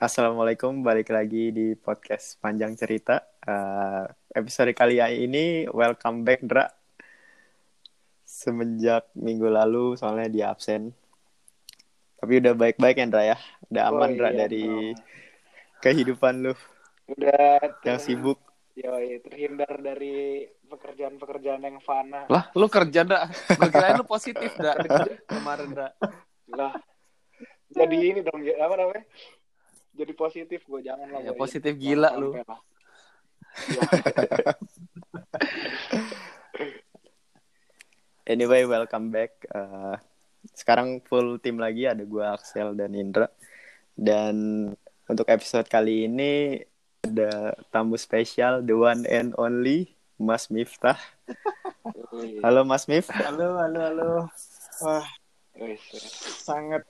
Assalamualaikum, balik lagi di podcast Panjang Cerita. Uh, episode kali ini welcome back, Dra. Semenjak minggu lalu, soalnya dia absen. Tapi udah baik-baik ya, Dra ya? Udah aman, oh, Dra, iya, dari bro. kehidupan lu. Udah. Yang sibuk. Yoi, terhindar dari pekerjaan-pekerjaan yang fana. Lah, lu kerja, Dra. Gue kira lu positif, Dra, kemarin, Dra. Lah, jadi ini dong, apa namanya? Jadi positif gue jangan lah ya, positif gila lu. ya. anyway welcome back. Uh, sekarang full tim lagi ada gue Axel dan Indra. Dan untuk episode kali ini ada tamu spesial the one and only Mas Miftah. Halo Mas Mif. Halo halo halo. Wah sangat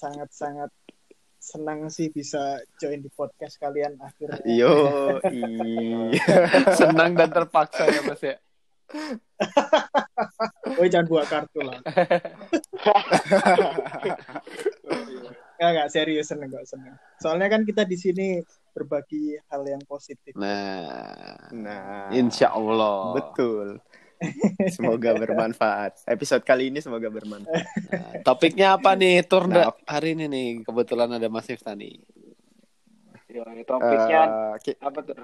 sangat sangat senang sih bisa join di podcast kalian akhirnya. Yo, senang dan terpaksa ya Mas ya. oh jangan buat kartu lah. Enggak, enggak serius seneng enggak seneng. Soalnya kan kita di sini berbagi hal yang positif. Nah, nah, insya Allah. Betul. Semoga bermanfaat. Episode kali ini semoga bermanfaat. Nah, topiknya apa nih, Tur nah, hari ini nih? Kebetulan ada Mas Ifta nih. topiknya uh, apa tuh?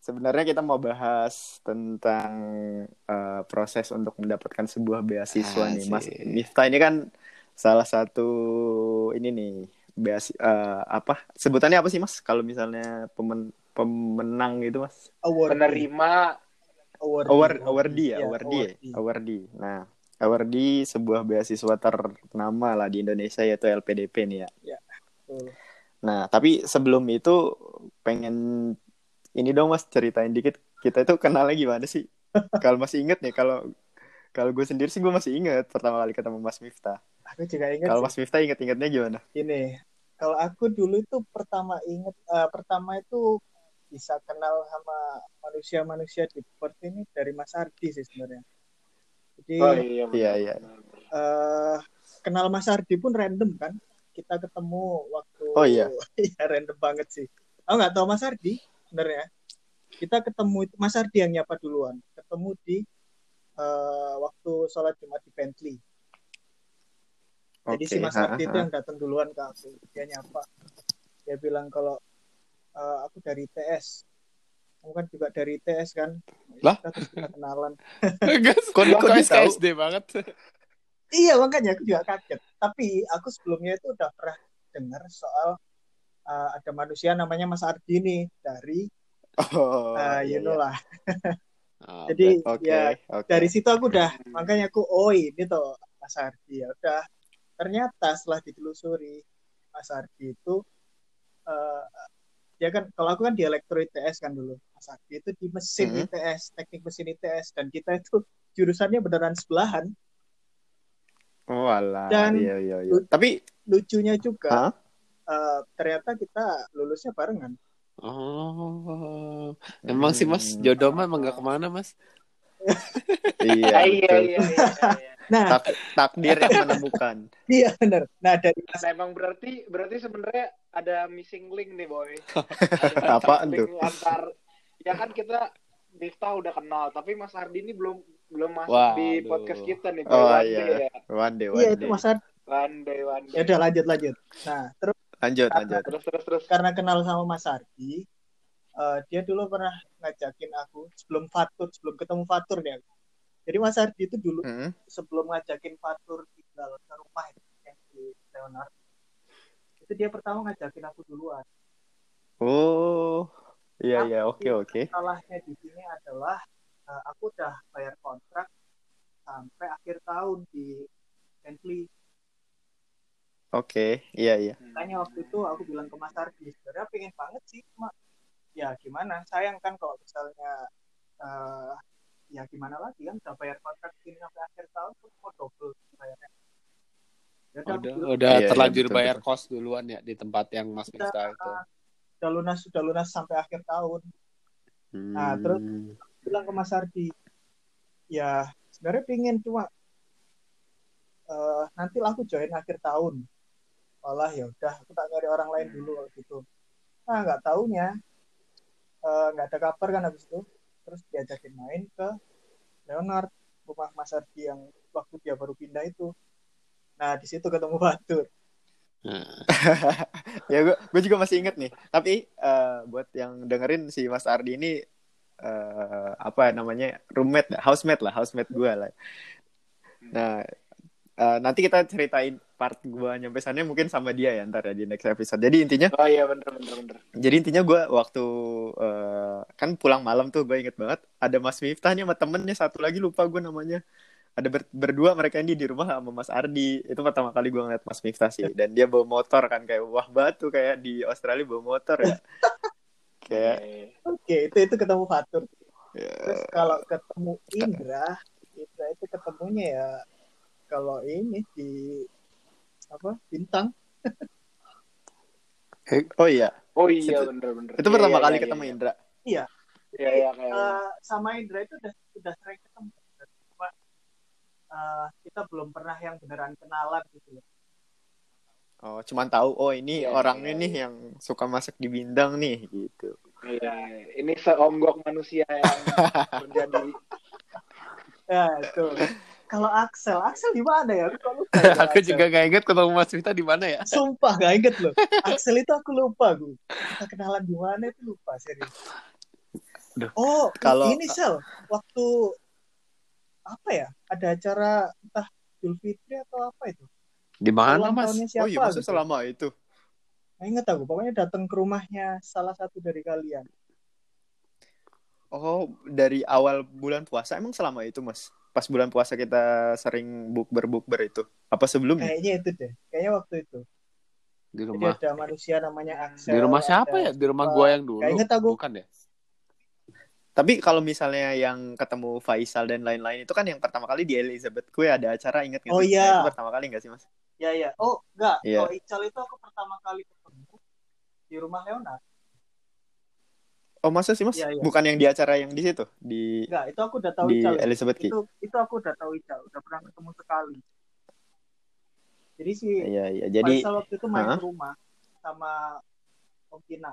Sebenarnya kita mau bahas tentang uh, proses untuk mendapatkan sebuah beasiswa ah, nih, Mas. Mifta ini kan salah satu ini nih beasiswa uh, apa sebutannya apa sih, Mas? Kalau misalnya pemen pemenang gitu, Mas? Award. Penerima awardee award awardee ya, awardee ya, awardee. Nah, awardee sebuah beasiswa ternama lah di Indonesia yaitu LPDP nih ya. Ya. Nah, tapi sebelum itu pengen ini dong Mas ceritain dikit kita itu kenalnya gimana sih? kalau masih inget nih kalau kalau gue sendiri sih gue masih inget pertama kali ketemu Mas Miftah. Aku juga inget. Kalau Mas Miftah inget-ingetnya gimana? Ini, kalau aku dulu itu pertama inget uh, pertama itu bisa kenal sama manusia-manusia di Perth ini dari Mas Ardi sih sebenarnya. Jadi oh, iya, iya, iya. Uh, kenal Mas Ardi pun random kan. Kita ketemu waktu Oh iya. ya random banget sih. Oh nggak tahu Mas Ardi sebenarnya. Kita ketemu Mas Ardi yang nyapa duluan. Ketemu di uh, waktu sholat Jumat di Bentley. Jadi si Mas Ardi itu yang datang duluan ke aku. Dia nyapa. Dia bilang kalau uh, aku dari TS kamu kan juga dari TS kan. Lah? Kita terus kita kenalan. Kok kok SD banget? Iya makanya aku juga kaget. Tapi aku sebelumnya itu udah pernah dengar soal uh, ada manusia namanya Mas Ardi nih dari oh, uh, you iya, know iya. lah. Oh, jadi okay, ya okay. dari situ aku udah makanya aku oh ini tuh Mas Ardi. Ya udah. Ternyata setelah ditelusuri Mas Ardi itu uh, ya kan kalau aku kan di elektro ITS kan dulu Mas itu di mesin mm -hmm. ITS teknik mesin ITS dan kita itu jurusannya beneran sebelahan oh alah dan iya, iya, iya. tapi lucunya juga huh? uh, ternyata kita lulusnya barengan oh emang hmm. sih mas hmm. jodoh mah emang gak ke mana mas iya, iya, iya, iya, iya. Nah, tak, takdir yang menemukan. iya benar. Nah dari nah, emang berarti berarti sebenarnya ada missing link nih boy. Apa tuh? Antar ya kan kita Miftah udah kenal, tapi Mas Ardi ini belum belum masuk Wah, di aduh. podcast kita nih. Oh one iya. Day, ya. One day, one iya, itu Mas Ardi. One day, one day. Ya udah lanjut lanjut. Nah terus lanjut karena, lanjut. Terus terus terus. Karena kenal sama Mas Ardi, uh, dia dulu pernah ngajakin aku sebelum Fatur, sebelum ketemu Fatur dia. Jadi Mas Ardi itu dulu mm -hmm. sebelum ngajakin Fatur tinggal ke rumah yang di Leonard, itu dia pertama ngajakin aku duluan. Oh, iya iya oke oke. Salahnya di sini adalah uh, aku udah bayar kontrak sampai akhir tahun di Bentley. Oke, okay. iya iya. Makanya waktu itu aku bilang ke Mas Ardi, sebenarnya pengen banget sih, cuma ya gimana, sayang kan kalau misalnya uh, ya gimana lagi kan udah bayar kontrak ini sampai akhir tahun tuh mau double bayarnya. Ya, udah, udah, udah iya, terlanjur iya, bayar kos duluan ya di tempat yang Mas Miftah itu. Udah lunas, sudah lunas sampai akhir tahun. Hmm. Nah, terus bilang ke Mas Ardi, ya sebenarnya pingin cuma uh, nanti lah aku join akhir tahun. sekolah ya udah aku tak nyari orang lain dulu waktu itu nah nggak taunya eh, nggak uh, ada kabar kan habis itu terus diajakin main ke Leonard rumah Mas Ardi yang waktu dia baru pindah itu. Nah di situ ketemu Batur. Ya gue gue juga masih inget nih. Tapi uh, buat yang dengerin si Mas Ardi ini uh, apa namanya roommate housemate lah housemate gue lah. Nah uh, nanti kita ceritain part gue nyampe sana mungkin sama dia ya ntar ya di next episode. Jadi intinya oh iya bener bener bener. jadi intinya gue waktu uh, kan pulang malam tuh gue inget banget ada Mas Miftah nih sama temennya satu lagi lupa gue namanya. Ada ber berdua mereka ini di rumah sama Mas Ardi. Itu pertama kali gue ngeliat Mas Miftah sih dan dia bawa motor kan kayak wah batu kayak di Australia bawa motor ya. Kayak oke. Okay, itu itu ketemu Fatur. Yeah. terus kalau ketemu Indra Indra itu ketemunya ya kalau ini di apa bintang oh iya oh iya bener bener itu pertama iya, kali iya, ketemu iya. Indra iya Iya, iya, uh, sama Indra itu udah udah sering ketemu uh, kita belum pernah yang beneran kenalan gitu loh. Oh, cuman tahu oh ini yeah, orangnya yeah. nih yang suka masak di Bindang nih gitu. Iya, ini seonggok manusia yang menjadi Ya, itu. Kalau Axel, Axel di mana ya? Aku, ya, aku juga gak inget ketemu Mas Vita di mana ya. Sumpah gak inget loh. Axel itu aku lupa gue. Kita kenalan di mana itu lupa serius. Duh. Oh, kalau ini sel waktu apa ya ada acara entah Idul Fitri atau apa itu di mana mas siapa, oh iya masa gitu. selama itu nah, ingat aku pokoknya datang ke rumahnya salah satu dari kalian oh dari awal bulan puasa emang selama itu mas pas bulan puasa kita sering bukber bukber itu apa sebelumnya kayaknya itu deh kayaknya waktu itu di rumah Jadi ada manusia namanya Axel di rumah siapa ya di rumah gua yang dulu kayaknya tahu bukan ya tapi kalau misalnya yang ketemu Faisal dan lain-lain itu kan yang pertama kali di Elizabeth Kue ada acara inget nggak oh, sih? Iya. Itu pertama kali nggak sih mas? Iya iya. Oh enggak. Yeah. Kalau Ical itu aku pertama kali ketemu di rumah Leonard. Oh masa sih mas? Ya, ya. Bukan yang di acara yang di situ di. Enggak, itu aku udah tahu di Ical. Elizabeth Key. Itu itu aku udah tahu Ical, udah pernah ketemu sekali. Jadi si Iya iya. Jadi Faisal waktu itu main huh? ke rumah sama Om Kina.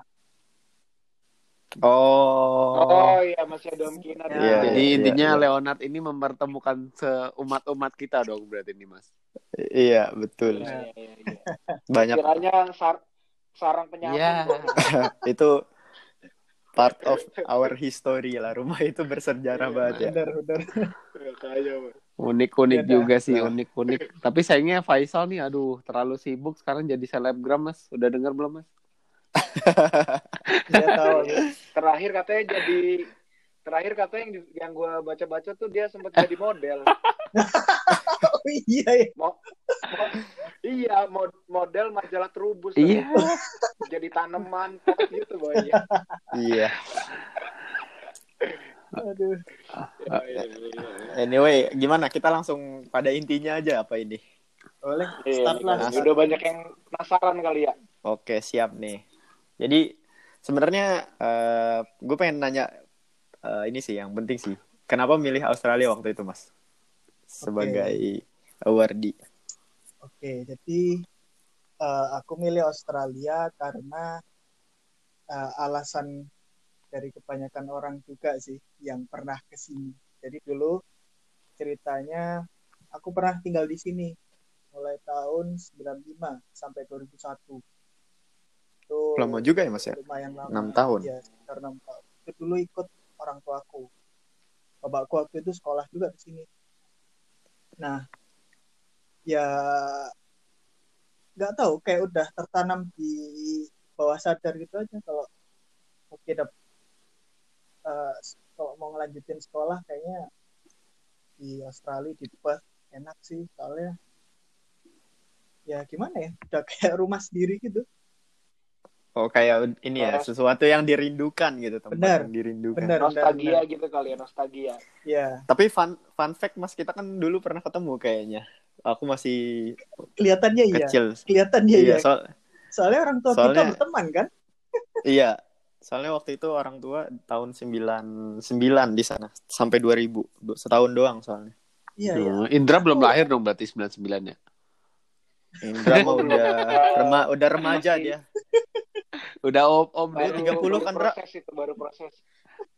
Oh. Oh iya masih ada Om Kinar. Ya. Ya, Jadi ya, intinya ya. Leonard ini mempertemukan seumat-umat kita dong berarti ini Mas. Iya, betul. Ya, ya, ya. Banyak kiranya sar sarang penyambung. Ya. itu part of our history lah. Rumah itu bersejarah ya, banget ya. Benar, benar. Unik-unik ya, juga sih, unik-unik. Tapi sayangnya Faisal nih, aduh, terlalu sibuk sekarang jadi selebgram, Mas. Udah dengar belum, Mas? tahu terakhir katanya jadi terakhir katanya yang yang gue baca-baca tuh dia sempat jadi model oh, iya iya mo, mo, iya mod, model majalah terubus iya jadi tanaman gitu boy iya Aduh. Ya, ya, ya, anyway, gimana? Kita langsung pada intinya aja apa ini? Boleh. Start lah. Nah, udah banyak yang penasaran kali ya. Oke, siap nih. Jadi sebenarnya uh, eh, gue pengen nanya uh, ini sih yang penting sih. Kenapa milih Australia waktu itu, Mas? Sebagai okay. Awardee. Oke, jadi uh, aku milih Australia karena uh, alasan dari kebanyakan orang juga sih yang pernah ke sini. Jadi dulu ceritanya aku pernah tinggal di sini mulai tahun 95 sampai 2001 itu lama juga ya mas ya? lumayan lama. Enam tahun. Ya sekitar enam tahun. Itu dulu ikut orang tuaku. Bapakku waktu itu sekolah juga di sini. Nah ya nggak tahu kayak udah tertanam di bawah sadar gitu aja kalau oke dap uh, kalau mau ngelanjutin sekolah kayaknya di Australia di Perth enak sih soalnya ya gimana ya udah kayak rumah sendiri gitu Oh kayak ini ya sesuatu yang dirindukan gitu tempat benar, yang dirindukan. Benar, nostalgia benar. gitu kali ya nostalgia. Iya. Tapi fun fun fact mas kita kan dulu pernah ketemu kayaknya. Aku masih kelihatannya iya. Kecil. Kelihatannya iya. iya. Soal... Soalnya orang tua soalnya, kita berteman kan? iya. Soalnya waktu itu orang tua tahun 99 di sana sampai 2000 setahun doang soalnya. Iya, iya. Indra belum lahir dong berarti 99 ya? Indra mah udah rema udah remaja dia. Udah om om dia tiga puluh kan, Ra? Proses itu baru proses.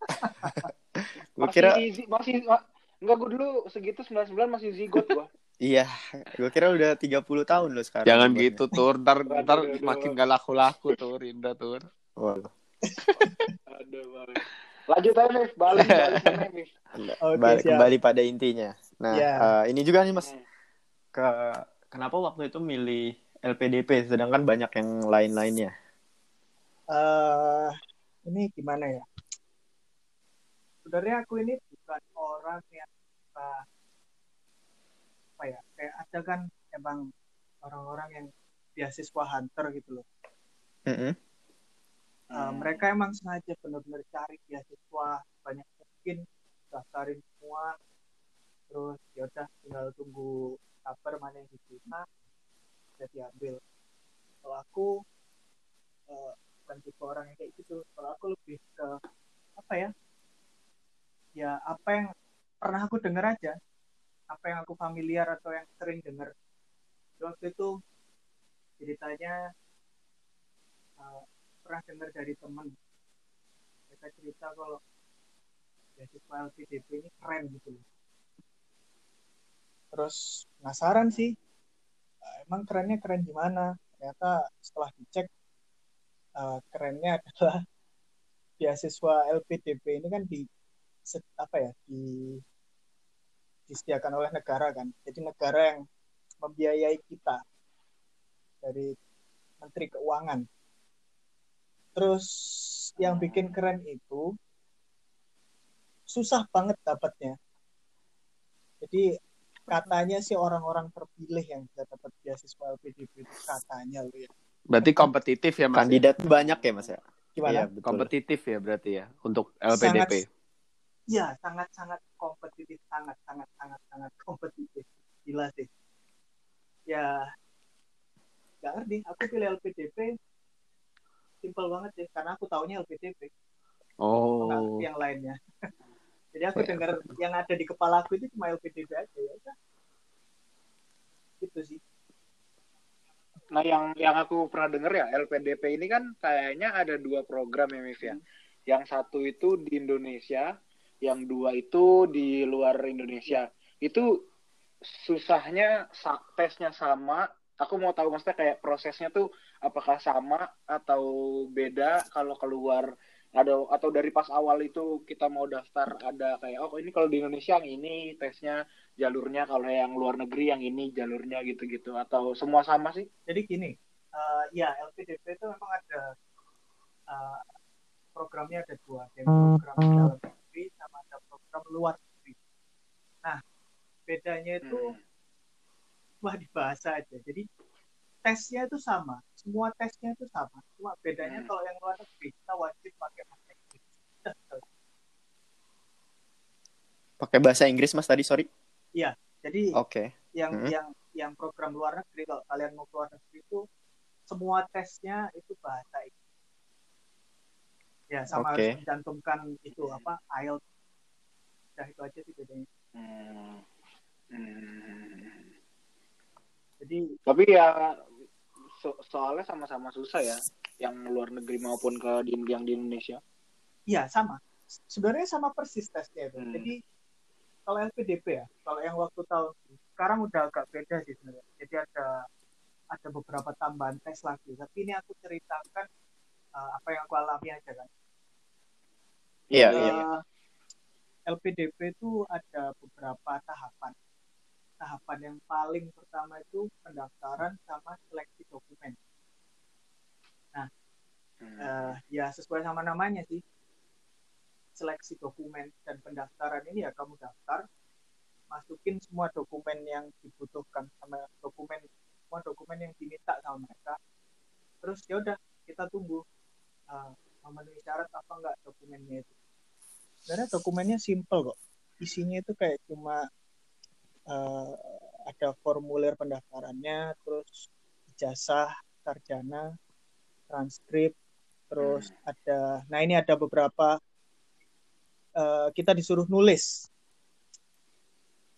gue kira masih, masih enggak gue dulu segitu 99 masih zigot gua. Iya, gue kira udah 30 tahun loh sekarang. Jangan gitu, Tur. Ntar, ntar makin gak laku-laku, Tur. Indra, Tur. Waduh. Aduh, Lanjut aja, Mif. Balik, balik. Okay, balik, kembali pada intinya. Nah, yeah. uh, ini juga nih, Mas. Hmm. Ke kenapa waktu itu milih LPDP sedangkan banyak yang lain-lainnya? Uh, ini gimana ya? Sebenarnya aku ini bukan orang yang uh, apa ya kayak ada kan emang orang-orang yang beasiswa hunter gitu loh. Mm -hmm. uh, mereka emang sengaja benar-benar cari beasiswa banyak mungkin daftarin semua. Terus ya udah tinggal tunggu kabar mana yang diterima bisa diambil. Kalau aku uh, bukan tipe orang yang kayak gitu. Kalau aku lebih ke apa ya ya apa yang pernah aku dengar aja apa yang aku familiar atau yang sering dengar. Waktu itu ceritanya uh, pernah dengar dari teman mereka cerita kalau beasiswa LPDP ini keren gitu terus penasaran sih uh, emang kerennya keren gimana ternyata setelah dicek uh, kerennya adalah beasiswa LPDP ini kan di apa ya di disediakan oleh negara kan. Jadi negara yang membiayai kita dari Menteri Keuangan. Terus yang bikin keren itu susah banget dapatnya. Jadi katanya sih orang-orang terpilih yang bisa dapat beasiswa LPDP itu katanya loh ya. Berarti kompetitif ya Mas? Kandidat ya? banyak ya Mas ya? Gimana? Ya, kompetitif ya berarti ya untuk LPDP. Sangat, Iya, sangat-sangat kompetitif, sangat sangat sangat sangat kompetitif. Gila sih. Ya, nggak ngerti. Aku pilih LPDP simpel banget sih, karena aku taunya LPDP. Oh. Nggak yang lainnya. Jadi aku dengar yang ada di kepala aku itu cuma LPDP aja ya udah. Gitu sih. Nah, yang yang aku pernah dengar ya LPDP ini kan kayaknya ada dua program ya, Mif ya. Hmm. Yang satu itu di Indonesia, yang dua itu di luar Indonesia. Itu susahnya tesnya sama. Aku mau tahu maksudnya kayak prosesnya tuh apakah sama atau beda kalau keluar ada atau dari pas awal itu kita mau daftar ada kayak oh ini kalau di Indonesia yang ini tesnya jalurnya kalau yang luar negeri yang ini jalurnya gitu-gitu. Atau semua sama sih? Jadi gini uh, ya LPDP itu memang ada uh, programnya ada dua program dalam negeri sama ada program luar negeri. Nah, bedanya itu hmm. wah di bahasa aja. Jadi tesnya itu sama, semua tesnya itu sama. Cuma bedanya hmm. kalau yang luar negeri kita wajib pakai bahasa Inggris. Pakai bahasa Inggris Mas tadi, sorry. Iya, jadi Oke. Okay. Yang hmm. yang yang program luar negeri kalau kalian mau keluar negeri itu semua tesnya itu bahasa Inggris ya sama okay. harus mencantumkan itu apa IELTS ya itu aja sih bedanya hmm. Hmm. jadi tapi ya so soalnya sama-sama susah ya yang luar negeri maupun ke di yang di Indonesia iya sama sebenarnya sama persis tesnya itu hmm. jadi kalau LPDP ya kalau yang waktu tahun sekarang udah agak beda sih sebenarnya jadi ada ada beberapa tambahan tes lagi tapi ini aku ceritakan uh, apa yang aku alami aja kan Iya, uh, iya. LPDP itu ada beberapa tahapan. Tahapan yang paling pertama itu pendaftaran sama seleksi dokumen. Nah, hmm. uh, ya sesuai sama namanya sih. Seleksi dokumen dan pendaftaran ini ya kamu daftar, masukin semua dokumen yang dibutuhkan sama dokumen semua dokumen yang diminta sama mereka. Terus ya udah kita tunggu uh, memenuhi syarat apa enggak dokumennya itu sebenarnya dokumennya simple kok. Isinya itu kayak cuma uh, ada formulir pendaftarannya terus ijazah sarjana transkrip terus hmm. ada nah ini ada beberapa uh, kita disuruh nulis.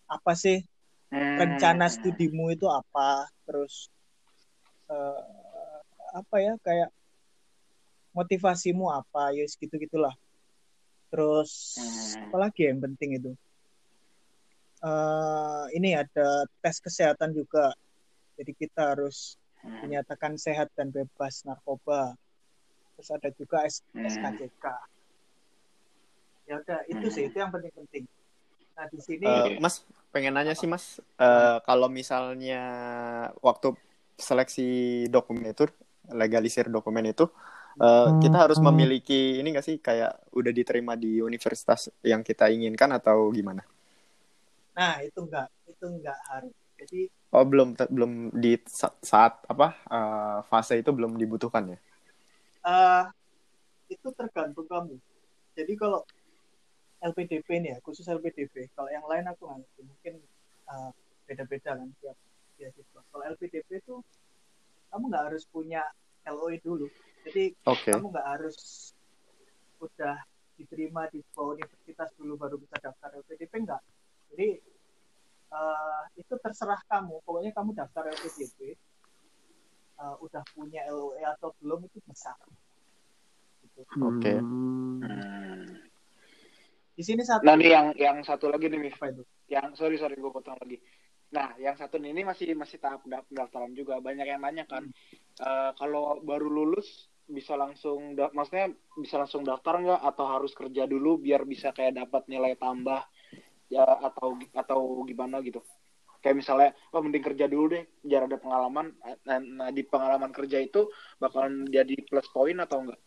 Apa sih hmm. rencana studimu itu apa? Terus uh, apa ya kayak motivasimu apa? Ya gitu gitulah terus hmm. apalagi yang penting itu? Uh, ini ada tes kesehatan juga. Jadi kita harus hmm. dinyatakan sehat dan bebas narkoba. Terus ada juga SKCK hmm. ya udah itu sih itu yang penting-penting. Nah di sini uh, mas pengen nanya sih mas. Uh, kalau misalnya waktu seleksi dokumen itu legalisir dokumen itu uh, kita harus memiliki ini gak sih kayak udah diterima di universitas yang kita inginkan atau gimana? Nah itu enggak itu enggak harus. Jadi oh belum belum di saat apa uh, fase itu belum dibutuhkan ya? Uh, itu tergantung kamu. Jadi kalau LPDP nih ya khusus LPDP kalau yang lain aku nggak ngerti. Mungkin uh, beda-beda kan tiap beasiswa. Kalau LPDP itu kamu nggak harus punya LOE dulu jadi okay. kamu nggak harus udah diterima di sebuah universitas dulu baru bisa daftar LPDP enggak jadi uh, itu terserah kamu pokoknya kamu daftar LPDP uh, udah punya LOE atau belum itu bisa gitu. oke okay. hmm di sini satu. Nah, yang yang satu lagi nih, Mif. Yang sorry sorry gue potong lagi. Nah, yang satu ini masih masih tahap pendaftaran juga. Banyak yang nanya kan, hmm. uh, kalau baru lulus bisa langsung, maksudnya bisa langsung daftar nggak atau harus kerja dulu biar bisa kayak dapat nilai tambah ya atau atau gimana gitu? Kayak misalnya, oh mending kerja dulu deh, biar ada pengalaman. Nah, nah di pengalaman kerja itu bakalan jadi plus poin atau enggak?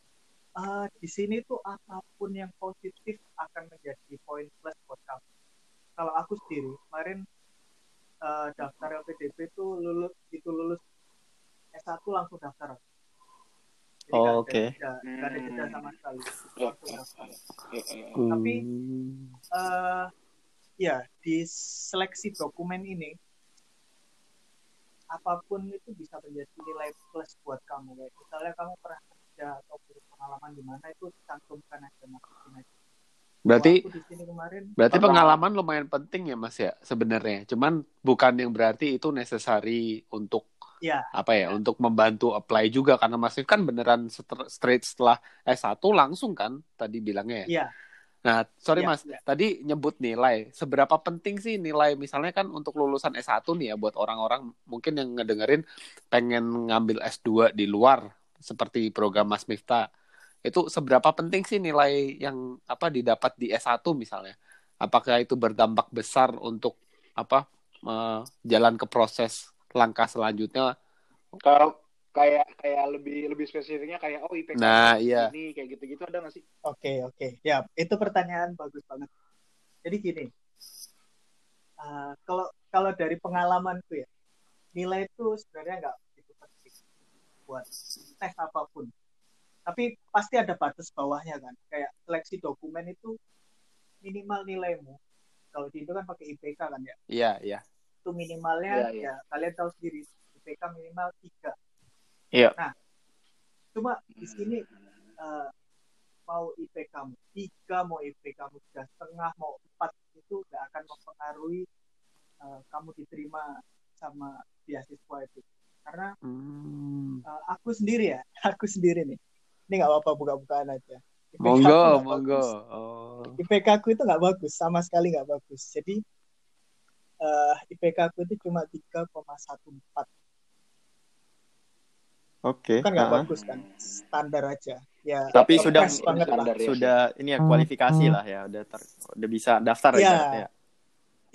uh, di sini tuh apa pun yang positif akan menjadi poin plus buat kamu. Kalau aku sendiri kemarin uh, daftar LPDP itu lulus itu lulus S1 langsung daftar. Oh, oke. Okay. Gak ada jeda sama sekali. Hmm. Tapi uh, ya di seleksi dokumen ini apa pun itu bisa menjadi nilai plus buat kamu kayak misalnya kamu pernah kerja atau pengalaman di mana itu cantumkan aja masukin aja berarti kemarin, berarti pengalaman lumayan penting ya mas ya sebenarnya cuman bukan yang berarti itu necessary untuk ya. apa ya, ya untuk membantu apply juga karena masih kan beneran straight setelah S1 langsung kan tadi bilangnya ya. ya. Nah, sorry ya, Mas, ya. tadi nyebut nilai. Seberapa penting sih nilai misalnya kan untuk lulusan S1 nih ya buat orang-orang mungkin yang ngedengerin pengen ngambil S2 di luar seperti program Mas Miftah itu seberapa penting sih nilai yang apa didapat di S1 misalnya apakah itu berdampak besar untuk apa uh, jalan ke proses langkah selanjutnya kalau kayak kayak lebih lebih spesifiknya kayak oh IPK nah, iya. ini kayak gitu-gitu ada nggak sih? Oke okay, oke okay. ya itu pertanyaan bagus banget. Jadi gini uh, kalau kalau dari pengalamanku ya nilai itu sebenarnya nggak begitu penting buat tes apa pun tapi pasti ada batas bawahnya kan kayak seleksi dokumen itu minimal nilaimu kalau di itu kan pakai IPK kan ya iya iya itu minimalnya yeah, yeah. ya kalian tahu sendiri IPK minimal tiga. Iya. Nah cuma di sini uh, mau IPK kamu tiga mau IPK kamu tiga setengah mau empat itu gak akan mempengaruhi uh, kamu diterima sama beasiswa itu. Karena hmm. uh, aku sendiri ya aku sendiri nih. Ini nggak apa-apa buka-bukaan aja. IPK monggo monggo. oh. IPK aku itu nggak bagus sama sekali nggak bagus. Jadi uh, eh, IPK aku itu cuma 3,14 Oke. Okay. Kan nggak uh. bagus kan, standar aja. Ya. Tapi sudah banget lah. sudah ini ya kualifikasi lah ya, udah ter, udah bisa daftar ya. ya.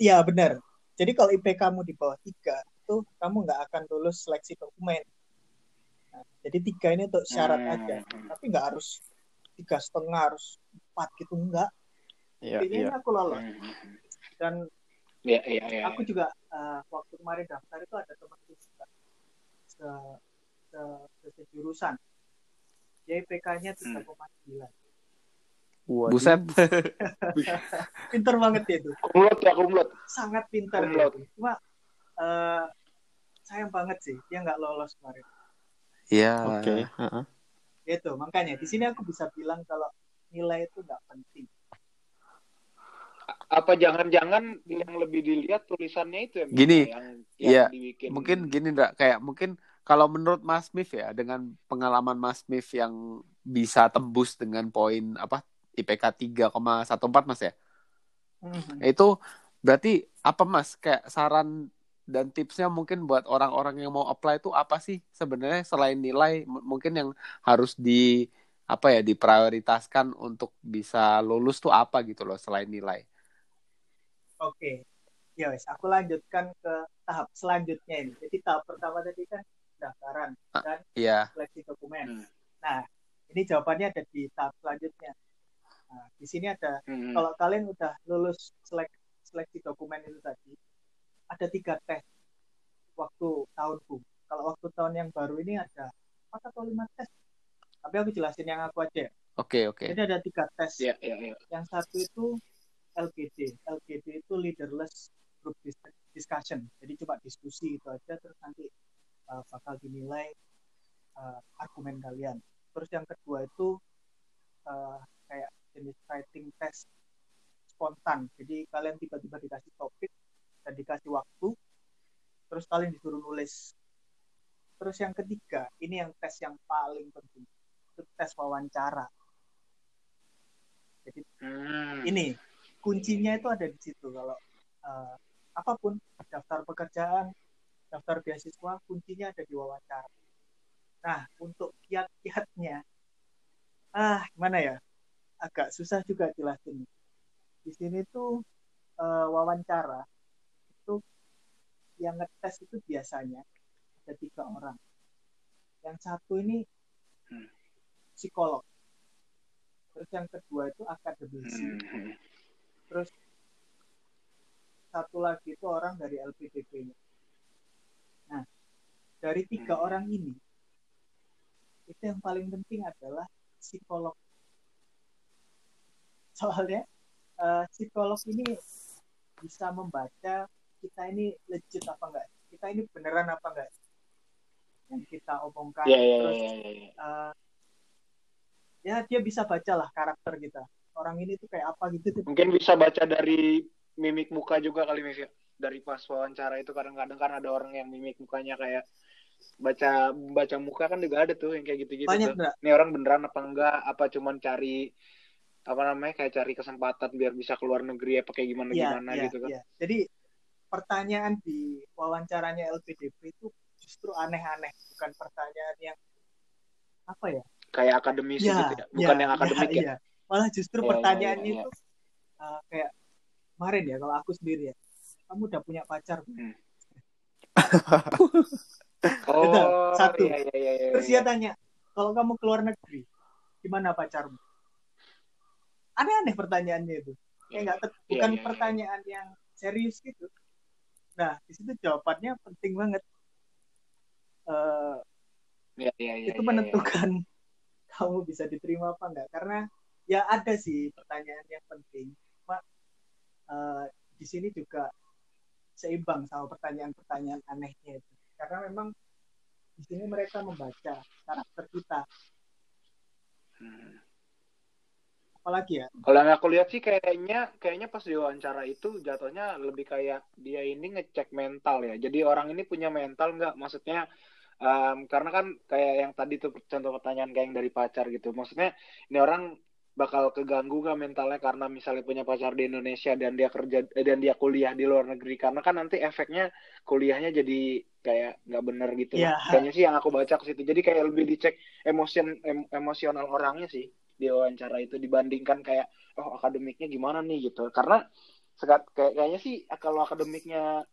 Iya benar. Jadi kalau IPK kamu di bawah tiga, itu kamu nggak akan lulus seleksi dokumen. Jadi tiga ini untuk syarat hmm. aja, tapi nggak harus tiga setengah harus empat gitu enggak. Iya, iya. aku lolos. Hmm. Dan ya, ya, ya, aku juga uh, waktu kemarin daftar itu ada teman juga se, se, se, sejurusan. Dia IPK-nya tiga koma sembilan. Buset. pinter banget ya itu. Kumlot ya, kumlot. Sangat pintar. Kumlot. Cuma uh, sayang banget sih dia nggak lolos kemarin. Iya. Oke. Okay. Itu makanya di sini aku bisa bilang kalau nilai itu nggak penting. Apa jangan-jangan yang lebih dilihat tulisannya itu ya? Gini, yang, yang ya, dibikin... mungkin gini enggak kayak mungkin kalau menurut Mas Mif ya dengan pengalaman Mas Mif yang bisa tembus dengan poin apa IPK 3,14 Mas ya. Mm-hmm. Itu berarti apa Mas kayak saran dan tipsnya mungkin buat orang-orang yang mau apply itu apa sih sebenarnya selain nilai mungkin yang harus di apa ya diprioritaskan untuk bisa lulus tuh apa gitu loh selain nilai. Oke. Ya wes, aku lanjutkan ke tahap selanjutnya ini. Jadi tahap pertama tadi kan pendaftaran ah, dan yeah. seleksi dokumen. Hmm. Nah, ini jawabannya ada di tahap selanjutnya. Nah, di sini ada hmm. kalau kalian udah lulus selek, seleksi dokumen itu tadi, ada tiga tes waktu tahunku. Kalau waktu tahun yang baru ini ada empat atau lima tes. Tapi aku jelasin yang aku aja. Oke okay, oke. Okay. Jadi ada tiga tes. Yeah, yeah, yeah. Yang satu itu LGD. LGD itu leaderless group discussion. Jadi coba diskusi itu aja terus nanti uh, bakal dinilai uh, argumen kalian. Terus yang kedua itu uh, kayak jenis writing test spontan. Jadi kalian tiba-tiba dikasih topik dan dikasih waktu, terus kalian disuruh nulis. Terus yang ketiga, ini yang tes yang paling penting, itu tes wawancara. Jadi hmm. ini kuncinya itu ada di situ kalau uh, apa pun daftar pekerjaan daftar beasiswa kuncinya ada di wawancara. Nah, untuk kiat-kiatnya, ah gimana ya, agak susah juga jelasin. Di sini tuh uh, wawancara itu yang ngetes itu biasanya ada tiga orang. Yang satu ini hmm. psikolog. Terus yang kedua itu akademisi. Hmm. Terus satu lagi itu orang dari LPDP-nya dari tiga hmm. orang ini itu yang paling penting adalah psikolog soalnya uh, psikolog ini bisa membaca kita ini legit apa enggak kita ini beneran apa enggak yang kita omongkan yeah, yeah, terus yeah, yeah, yeah. Uh, ya dia bisa baca lah karakter kita orang ini tuh kayak apa gitu mungkin bisa baca dari mimik muka juga kali Mif ya dari pas wawancara itu kadang-kadang kan ada orang yang mimik mukanya kayak baca baca muka kan juga ada tuh yang kayak gitu-gitu Banyak, tuh. Ini orang beneran apa enggak? Apa cuman cari apa namanya kayak cari kesempatan biar bisa keluar negeri apa kayak gimana ya, gimana ya, gitu kan. Ya. Jadi pertanyaan di wawancaranya LPDP itu justru aneh-aneh, bukan pertanyaan yang apa ya? Kayak akademisi ya, gitu ya, bukan ya, yang akademik ya. ya. Malah justru ya, pertanyaannya ya, ya, ya. itu uh, kayak kemarin ya kalau aku sendiri ya, kamu udah punya pacar Hmm. Oh, satu. Iya, iya, iya, iya. Terus dia tanya, kalau kamu keluar negeri, gimana pacarmu? Aneh-aneh pertanyaannya itu. Kayak nggak iya, bukan iya, iya, pertanyaan yang serius gitu. Nah, di situ jawabannya penting banget. Uh, iya, iya, iya, itu menentukan iya, iya. kamu bisa diterima apa enggak. Karena ya ada sih pertanyaan yang penting. Cuma uh, di sini juga seimbang sama pertanyaan-pertanyaan anehnya itu karena memang di sini mereka membaca karakter kita. Hmm. Apalagi ya? Kalau yang aku lihat sih kayaknya kayaknya pas diwawancara itu jatuhnya lebih kayak dia ini ngecek mental ya. Jadi orang ini punya mental nggak? Maksudnya um, karena kan kayak yang tadi tuh contoh pertanyaan kayak yang dari pacar gitu. Maksudnya ini orang bakal keganggu gak mentalnya karena misalnya punya pacar di Indonesia dan dia kerja eh, dan dia kuliah di luar negeri? Karena kan nanti efeknya kuliahnya jadi kayak nggak bener gitu. Yeah. kayaknya sih yang aku baca ke situ. Jadi kayak lebih dicek emosion em, emosional orangnya sih di wawancara itu dibandingkan kayak oh akademiknya gimana nih? gitu. Karena sekat kayak kayaknya sih kalau akademiknya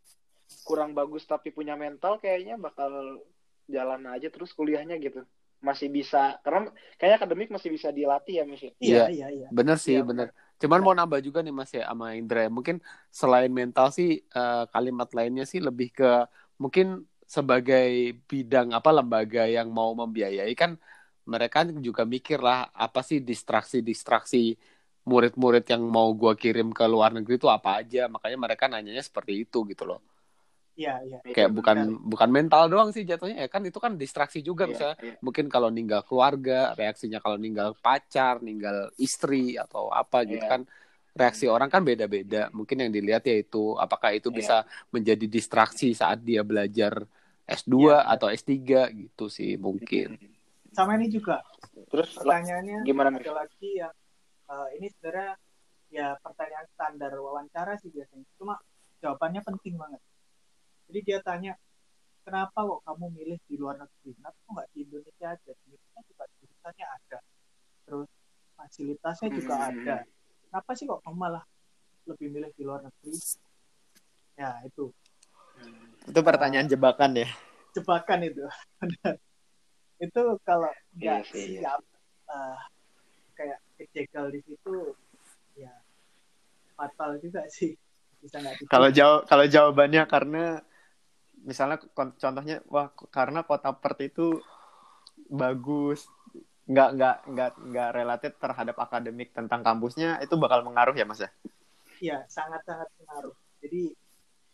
kurang bagus tapi punya mental kayaknya bakal jalan aja terus kuliahnya gitu masih bisa karena kayaknya akademik masih bisa dilatih ya Mas ya? Iya, iya, iya. Bener sih, ya, bener. Cuman mau nambah juga nih Mas ya sama Indra. Mungkin selain mental sih uh, kalimat lainnya sih lebih ke mungkin sebagai bidang apa lembaga yang mau membiayai kan mereka juga mikir lah apa sih distraksi-distraksi murid-murid yang mau gua kirim ke luar negeri itu apa aja. Makanya mereka nanyanya seperti itu gitu loh. Iya, iya. Kayak bukan benar. bukan mental doang sih jatuhnya ya kan itu kan distraksi juga ya, misalnya ya. mungkin kalau ninggal keluarga, reaksinya kalau ninggal pacar, ninggal istri atau apa gitu ya. kan reaksi orang kan beda-beda. Mungkin yang dilihat ya itu apakah itu ya. bisa menjadi distraksi saat dia belajar S2 ya, atau S3 gitu sih mungkin. Sama ini juga. Terus pertanyaannya gimana ada lagi yang uh, ini sebenarnya ya pertanyaan standar wawancara sih biasanya. Cuma jawabannya penting banget. Jadi dia tanya, kenapa kok kamu milih di luar negeri? Kenapa kok nggak di Indonesia aja? Di Indonesia juga jurusannya ada. Terus fasilitasnya juga hmm. ada. Kenapa sih kok kamu malah lebih milih di luar negeri? Ya, itu. Itu pertanyaan uh, jebakan ya? Jebakan itu. itu kalau nggak yes, iya siap uh, kayak kejegal di situ ya fatal juga sih bisa nggak kalau jawab kalau jawabannya karena misalnya contohnya wah karena kota Perth itu bagus nggak nggak nggak nggak related terhadap akademik tentang kampusnya itu bakal mengaruh ya mas ya? Iya sangat sangat mengaruh jadi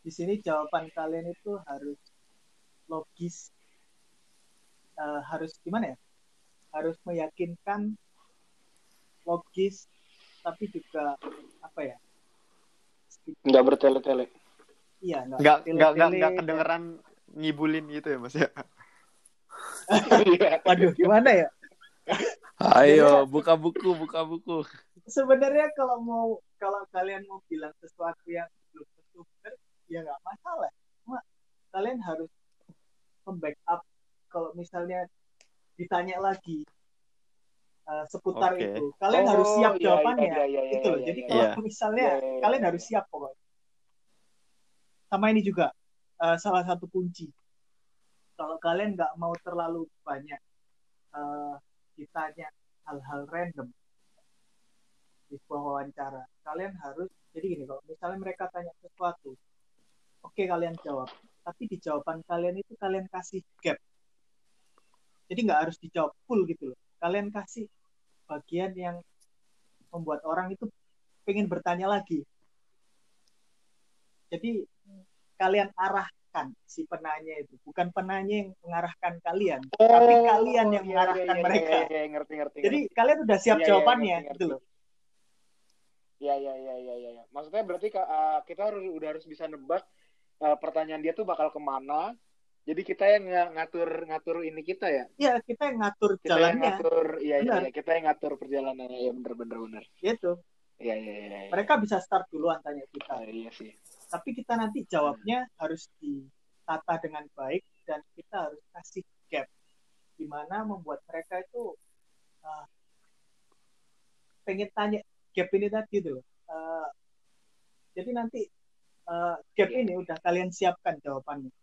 di sini jawaban kalian itu harus logis uh, harus gimana ya? Harus meyakinkan logis tapi juga apa ya? Nggak bertele-tele Iya, nggak nggak nggak nggak kedengeran ngibulin gitu ya mas ya. Waduh, gimana ya? Ayo buka buku, buka buku. Sebenarnya kalau mau kalau kalian mau bilang sesuatu yang belum tentu benar, ya nggak masalah. Cuma kalian harus membackup kalau misalnya ditanya lagi uh, seputar okay. itu, kalian oh, harus siap iya, jawabannya. Iya, iya, iya, itu loh. Iya, Jadi iya, kalau iya. misalnya iya, iya, kalian harus siap pokoknya sama ini juga uh, salah satu kunci. Kalau kalian nggak mau terlalu banyak uh, ditanya hal-hal random di sebuah wawancara kalian harus jadi gini kalau misalnya mereka tanya sesuatu oke okay, kalian jawab. Tapi di jawaban kalian itu kalian kasih gap. Jadi nggak harus dijawab full gitu loh. Kalian kasih bagian yang membuat orang itu pengen bertanya lagi. Jadi kalian arahkan si penanya itu. Bukan penanya yang mengarahkan kalian oh, tapi kalian yang iya, mengarahkan iya, iya, mereka. iya, iya, ngerti, ngerti, jadi ngerti. kalian udah siap iya, jawabannya iya, ngerti, gitu loh. ya ya ya ya ya maksudnya berarti uh, kita harus udah harus bisa nebak uh, pertanyaan dia tuh bakal ke mana. Jadi kita yang ngatur ngatur ini kita ya? Iya kita yang ngatur kita jalannya. yang ngatur iya iya ya, kita yang ngatur perjalanannya. Ya bener bener bener gitu. Iya iya iya ya. mereka bisa start duluan tanya kita. Uh, iya sih tapi kita nanti jawabnya harus ditata dengan baik dan kita harus kasih gap di mana membuat mereka itu uh, pengen tanya gap ini tadi tuh uh, jadi nanti uh, gap yeah. ini udah kalian siapkan jawabannya.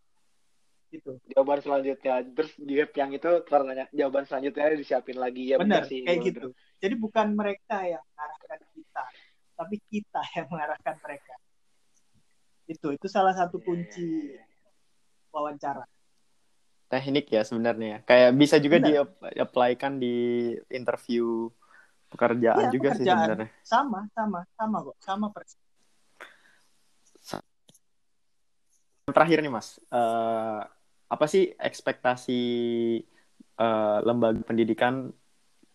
Gitu. Jawaban selanjutnya. Terus gap yang itu pertanyaan jawaban selanjutnya disiapin lagi. Ya benar sih kayak gitu. Jadi bukan mereka yang mengarahkan kita tapi kita yang mengarahkan mereka itu itu salah satu kunci wawancara. Teknik ya sebenarnya kayak bisa juga di apply-kan di interview pekerjaan ya, juga pekerjaan. sih sebenarnya. Sama sama sama kok. Sama persis terakhir nih mas. Uh, apa sih ekspektasi uh, lembaga pendidikan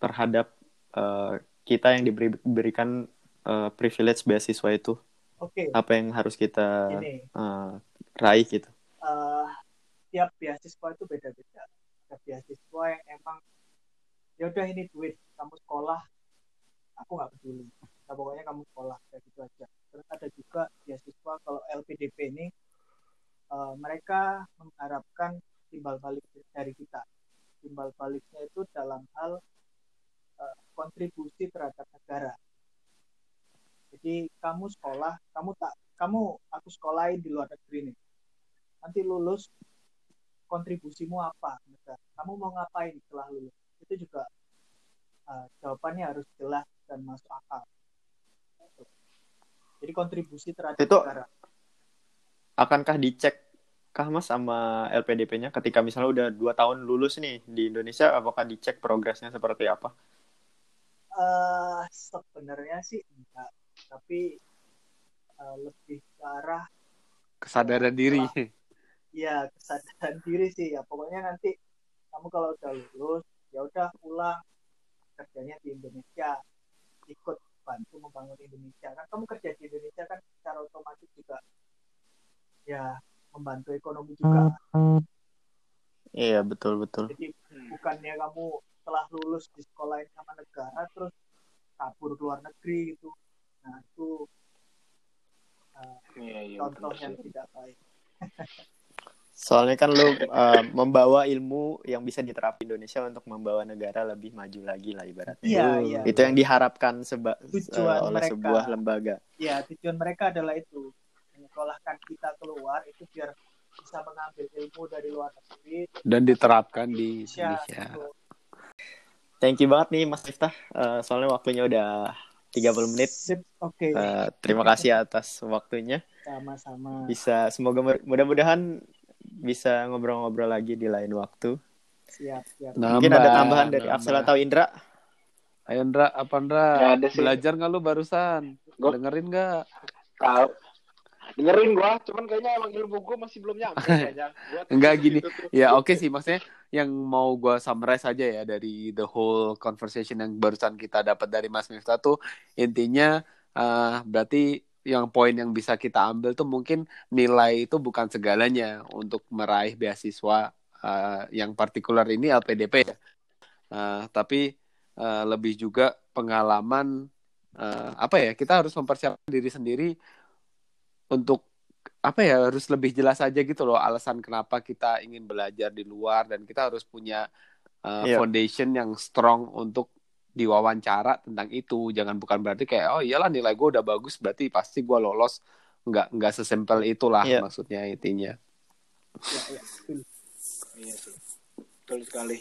terhadap uh, kita yang diberikan uh, privilege beasiswa itu. Okay. Apa yang harus kita uh, raih gitu? Uh, tiap beasiswa itu beda-beda. Ada beasiswa yang emang ya udah ini duit kamu sekolah, aku nggak peduli. Nah, pokoknya kamu sekolah kayak gitu aja. Terus ada juga beasiswa kalau LPDP ini uh, mereka mengharapkan timbal balik dari kita. Timbal baliknya itu dalam hal uh, kontribusi terhadap negara jadi kamu sekolah kamu tak kamu aku sekolahin di luar negeri nih. Nanti lulus kontribusimu apa? Kamu mau ngapain setelah lulus? Itu juga uh, jawabannya harus jelas dan masuk akal. Jadi kontribusi terhadap itu negara. akankah dicek kah mas sama LPDP-nya ketika misalnya udah dua tahun lulus nih di Indonesia apakah dicek progresnya seperti apa? Uh, sebenarnya sih enggak tapi uh, lebih ke arah kesadaran diri. Iya, kesadaran diri sih ya. Pokoknya nanti kamu kalau udah lulus, ya udah pulang kerjanya di Indonesia, ikut bantu membangun Indonesia. Kan kamu kerja di Indonesia kan secara otomatis juga ya membantu ekonomi juga. Iya betul betul. Jadi bukannya kamu setelah lulus di sekolah sama negara terus kabur ke luar negeri gitu. Nah itu uh, iya, iya, contoh yang tidak baik. Soalnya kan lu uh, membawa ilmu yang bisa diterapkan Indonesia untuk membawa negara lebih maju lagi lah ibaratnya. Iya, iya. Itu yang diharapkan seba tujuan uh, oleh mereka, sebuah lembaga. Iya, tujuan mereka adalah itu. Menyekolahkan kita keluar itu biar bisa mengambil ilmu dari luar negeri dan diterapkan di Indonesia. Indonesia. Thank you banget nih Mas Miftah. Uh, soalnya waktunya udah 30 menit. Oke. Okay. Uh, terima kasih atas waktunya. Sama-sama. Bisa semoga mudah-mudahan bisa ngobrol-ngobrol lagi di lain waktu. Siap, siap. Nambah, Mungkin ada tambahan dari Afsal atau Indra? Ayo Indra, apa Indra? Belajar nggak lu barusan? Gua... Dengerin nggak? Tahu. Dengerin gua, cuman kayaknya emang ilmu gua masih belum nyampe kayaknya. Enggak gini. Ya oke okay sih, maksudnya yang mau gua summarize aja ya dari the whole conversation yang barusan kita dapat dari Mas Miftah tuh intinya uh, berarti yang poin yang bisa kita ambil tuh mungkin nilai itu bukan segalanya untuk meraih beasiswa uh, yang partikular ini LPDP ya. Uh, tapi uh, lebih juga pengalaman uh, apa ya kita harus mempersiapkan diri sendiri untuk apa ya harus lebih jelas aja gitu loh alasan kenapa kita ingin belajar di luar dan kita harus punya uh, yeah. foundation yang strong untuk diwawancara tentang itu. Jangan bukan berarti kayak oh iyalah nilai gue udah bagus berarti pasti gue lolos. Nggak nggak sesimpel itulah yeah. maksudnya intinya. Ya, ya. iya sih betul sekali.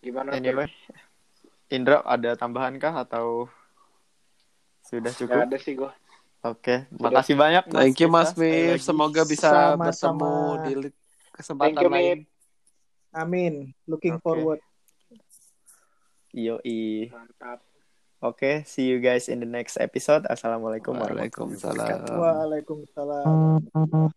Gimana anyway Indra ada tambahan kah atau sudah cukup? Gak ada sih gue Oke, okay. makasih banyak Mas. Thank you Mas Mif. Semoga bisa Sama-sama. bertemu di kesempatan you, lain. Amin. Looking okay. forward. Yoi. Mantap. Oke, okay, see you guys in the next episode. Assalamualaikum warahmatullahi wabarakatuh. Waalaikumsalam.